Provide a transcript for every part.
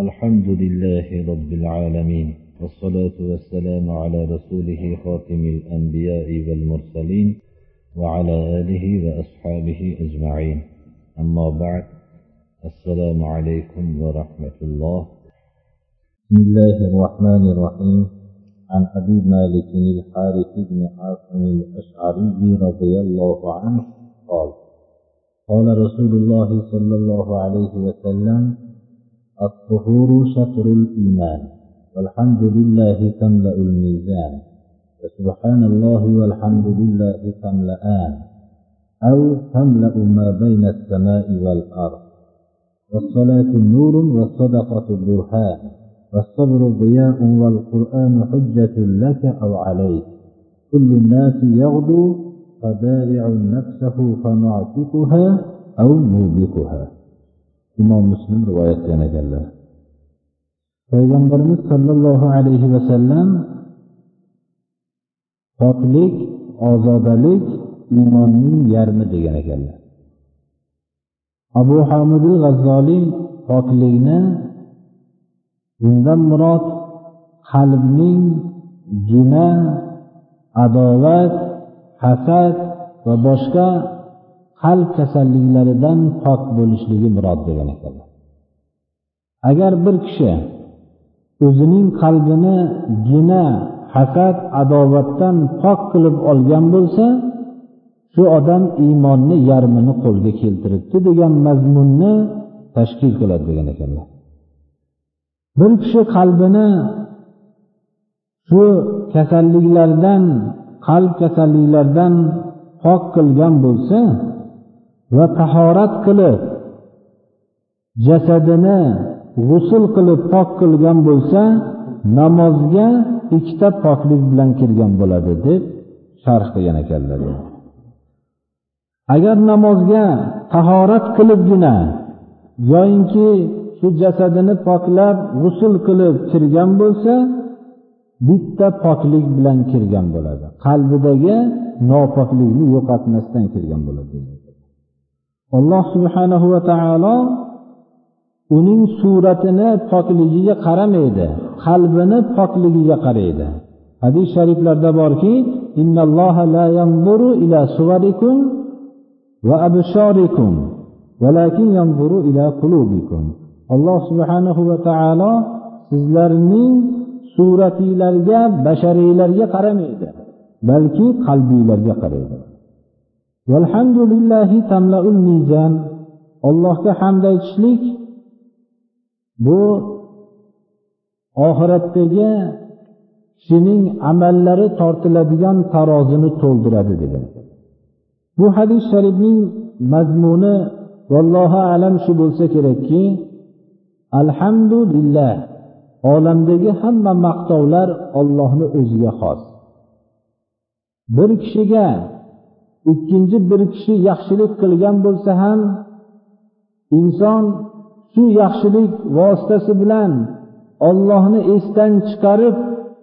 الحمد لله رب العالمين والصلاة والسلام على رسوله خاتم الأنبياء والمرسلين وعلى آله وأصحابه أجمعين. أما بعد السلام عليكم ورحمة الله. بسم الله الرحمن الرحيم. عن أبي مالك الحارث بن عاصم الأشعري رضي الله عنه قال قال رسول الله صلى الله عليه وسلم الطهور شطر الإيمان والحمد لله تملأ الميزان وسبحان الله والحمد لله تملأان أو تملأ ما بين السماء والأرض. والصلاة نور والصدقة برهان والصبر ضياء والقرآن حجة لك أو عليك. كل الناس يغدو فبارع نفسه فنعتقها أو موبقها imom muslim rivoyat qilgan ekanlar. Payg'ambarimiz sollallohu alayhi vasallam poklik ozodalik iymonning yarmi degan ekanlar. Abu hamidul g'azzoliy poklikni bundan murod qalbning gina adovat hasad va boshqa qalb kasalliklaridan pok bo'lishligi murod degan ekanlar. Agar bir kishi o'zining qalbini gina hasad adovatdan pok qilib olgan bo'lsa shu odam iymonni yarmini qo'lga keltiribdi degan mazmunni tashkil qiladi degan ekanlar. Bir kishi qalbini shu kasalliklardan qalb kasalliklardan pok qilgan bo'lsa va tahorat qilib jasadini g'usul qilib pok qilgan bo'lsa namozga ikkita poklik bilan kirgan bo'ladi deb sharh qilgan ekanlar. Agar namozga tahorat qilibgina yoyinki shu jasadini poklab g'usul qilib kirgan bo'lsa bitta poklik bilan kirgan bo'ladi. Qalbidagi nopoklikni yo'qotmasdan kirgan bo'ladi. Alloh subhanahu va taolo uning suratini pokligiga qaramaydi qalbini pokligiga qaraydi. Hadis shariflarda borki la yanzuru ila suvarikum va abshorikum valakin yanzuru ila qulubikum. Alloh subhanahu va taolo sizlarning suratinglarga bashariylarga qaramaydi balki qalbinglarga qaraydi. Valhamdulillahi tamlaul mizan. Allohga hamd aytishlik. Bu oxiratdagi kishining amallari tortiladigan tarozini to'ldiradi degan. Bu hadis sharifning mazmuni vallohu alam shu bo'lsa kerakki alhamdulillah olamdagi hamma maqtovlar ollohni o'ziga xos. Bir kishiga ikkinchi bir kishi yaxshilik qilgan bo'lsa ham inson shu yaxshilik vositasi bilan ollohni esdan chiqarib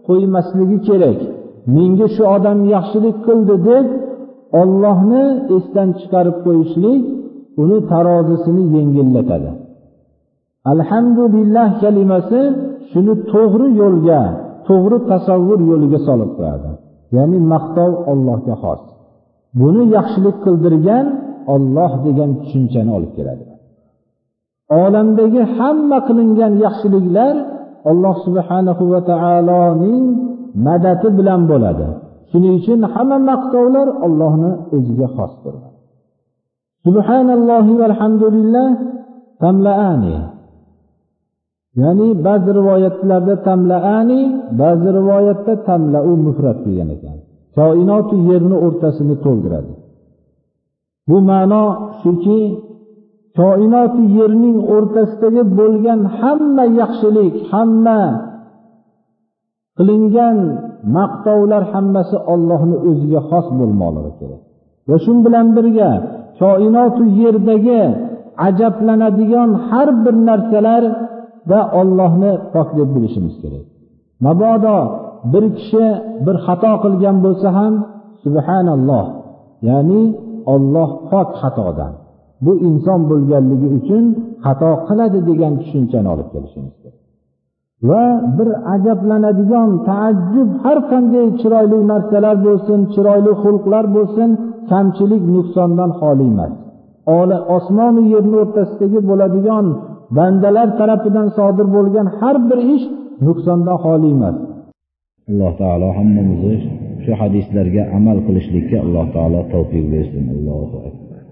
qo'ymasligi kerak. Menga shu odam yaxshilik qildi deb ollohni esdan chiqarib qo'yishlik uni tarozisini yengillatadi. Alhamdulillah kalimasi shuni to'g'ri yo'lga to'g'ri tasavvur yo'liga solib qo'yadi. Ya'ni maqtov ollohga xos. Buni yaxshilik qildirgan olloh degan tushunchani olib keladi. Olamdagi hamma qilingan yaxshiliklar alloh subhanahu va taoloning madadi bilan bo'ladi. Shuning uchun hamma maqtovlar ollohni o'ziga xosdir subhanallohi valhamdulillah tamlaani. Ya'ni ba'zi rivoyatlarda tamlaani ba'zi rivoyatda tamlau mufrat degan ekan. Koinotu yerni o'rtasini to'ldiradi. Bu ma'no shuki koinoti yerning o'rtasidagi bo'lgan hamma yaxshilik hamma qilingan maqtovlar hammasi ollohni o'ziga xos bo'lmoqligi kerak. Va shu bilan birga koinotu yerdagi ajablanadigan har bir narsalarda ollohni pok deb bilishimiz kerak. Mabodo bir kishi bir xato qilgan bo'lsa ham subhanalloh ya'ni olloh pok xatodan. Bu inson bo'lganligi uchun xato qiladi degan tushunchani olib kelishimiz kerak va bir ajablanadigan taajjub har qanday chiroyli narsalar bo'lsin chiroyli xulqlar bo'lsin kamchilik nuqsondan xoli emas. Osmonu yerni o'rtasidagi bo'ladigan bandalar tarafidan sodir bo'lgan har bir ish nuqsondan xoli emas. Alloh taolo hammamizni shu hadislarga amal qilishlikka alloh taolo tavfiq bersin. Allohu akbar.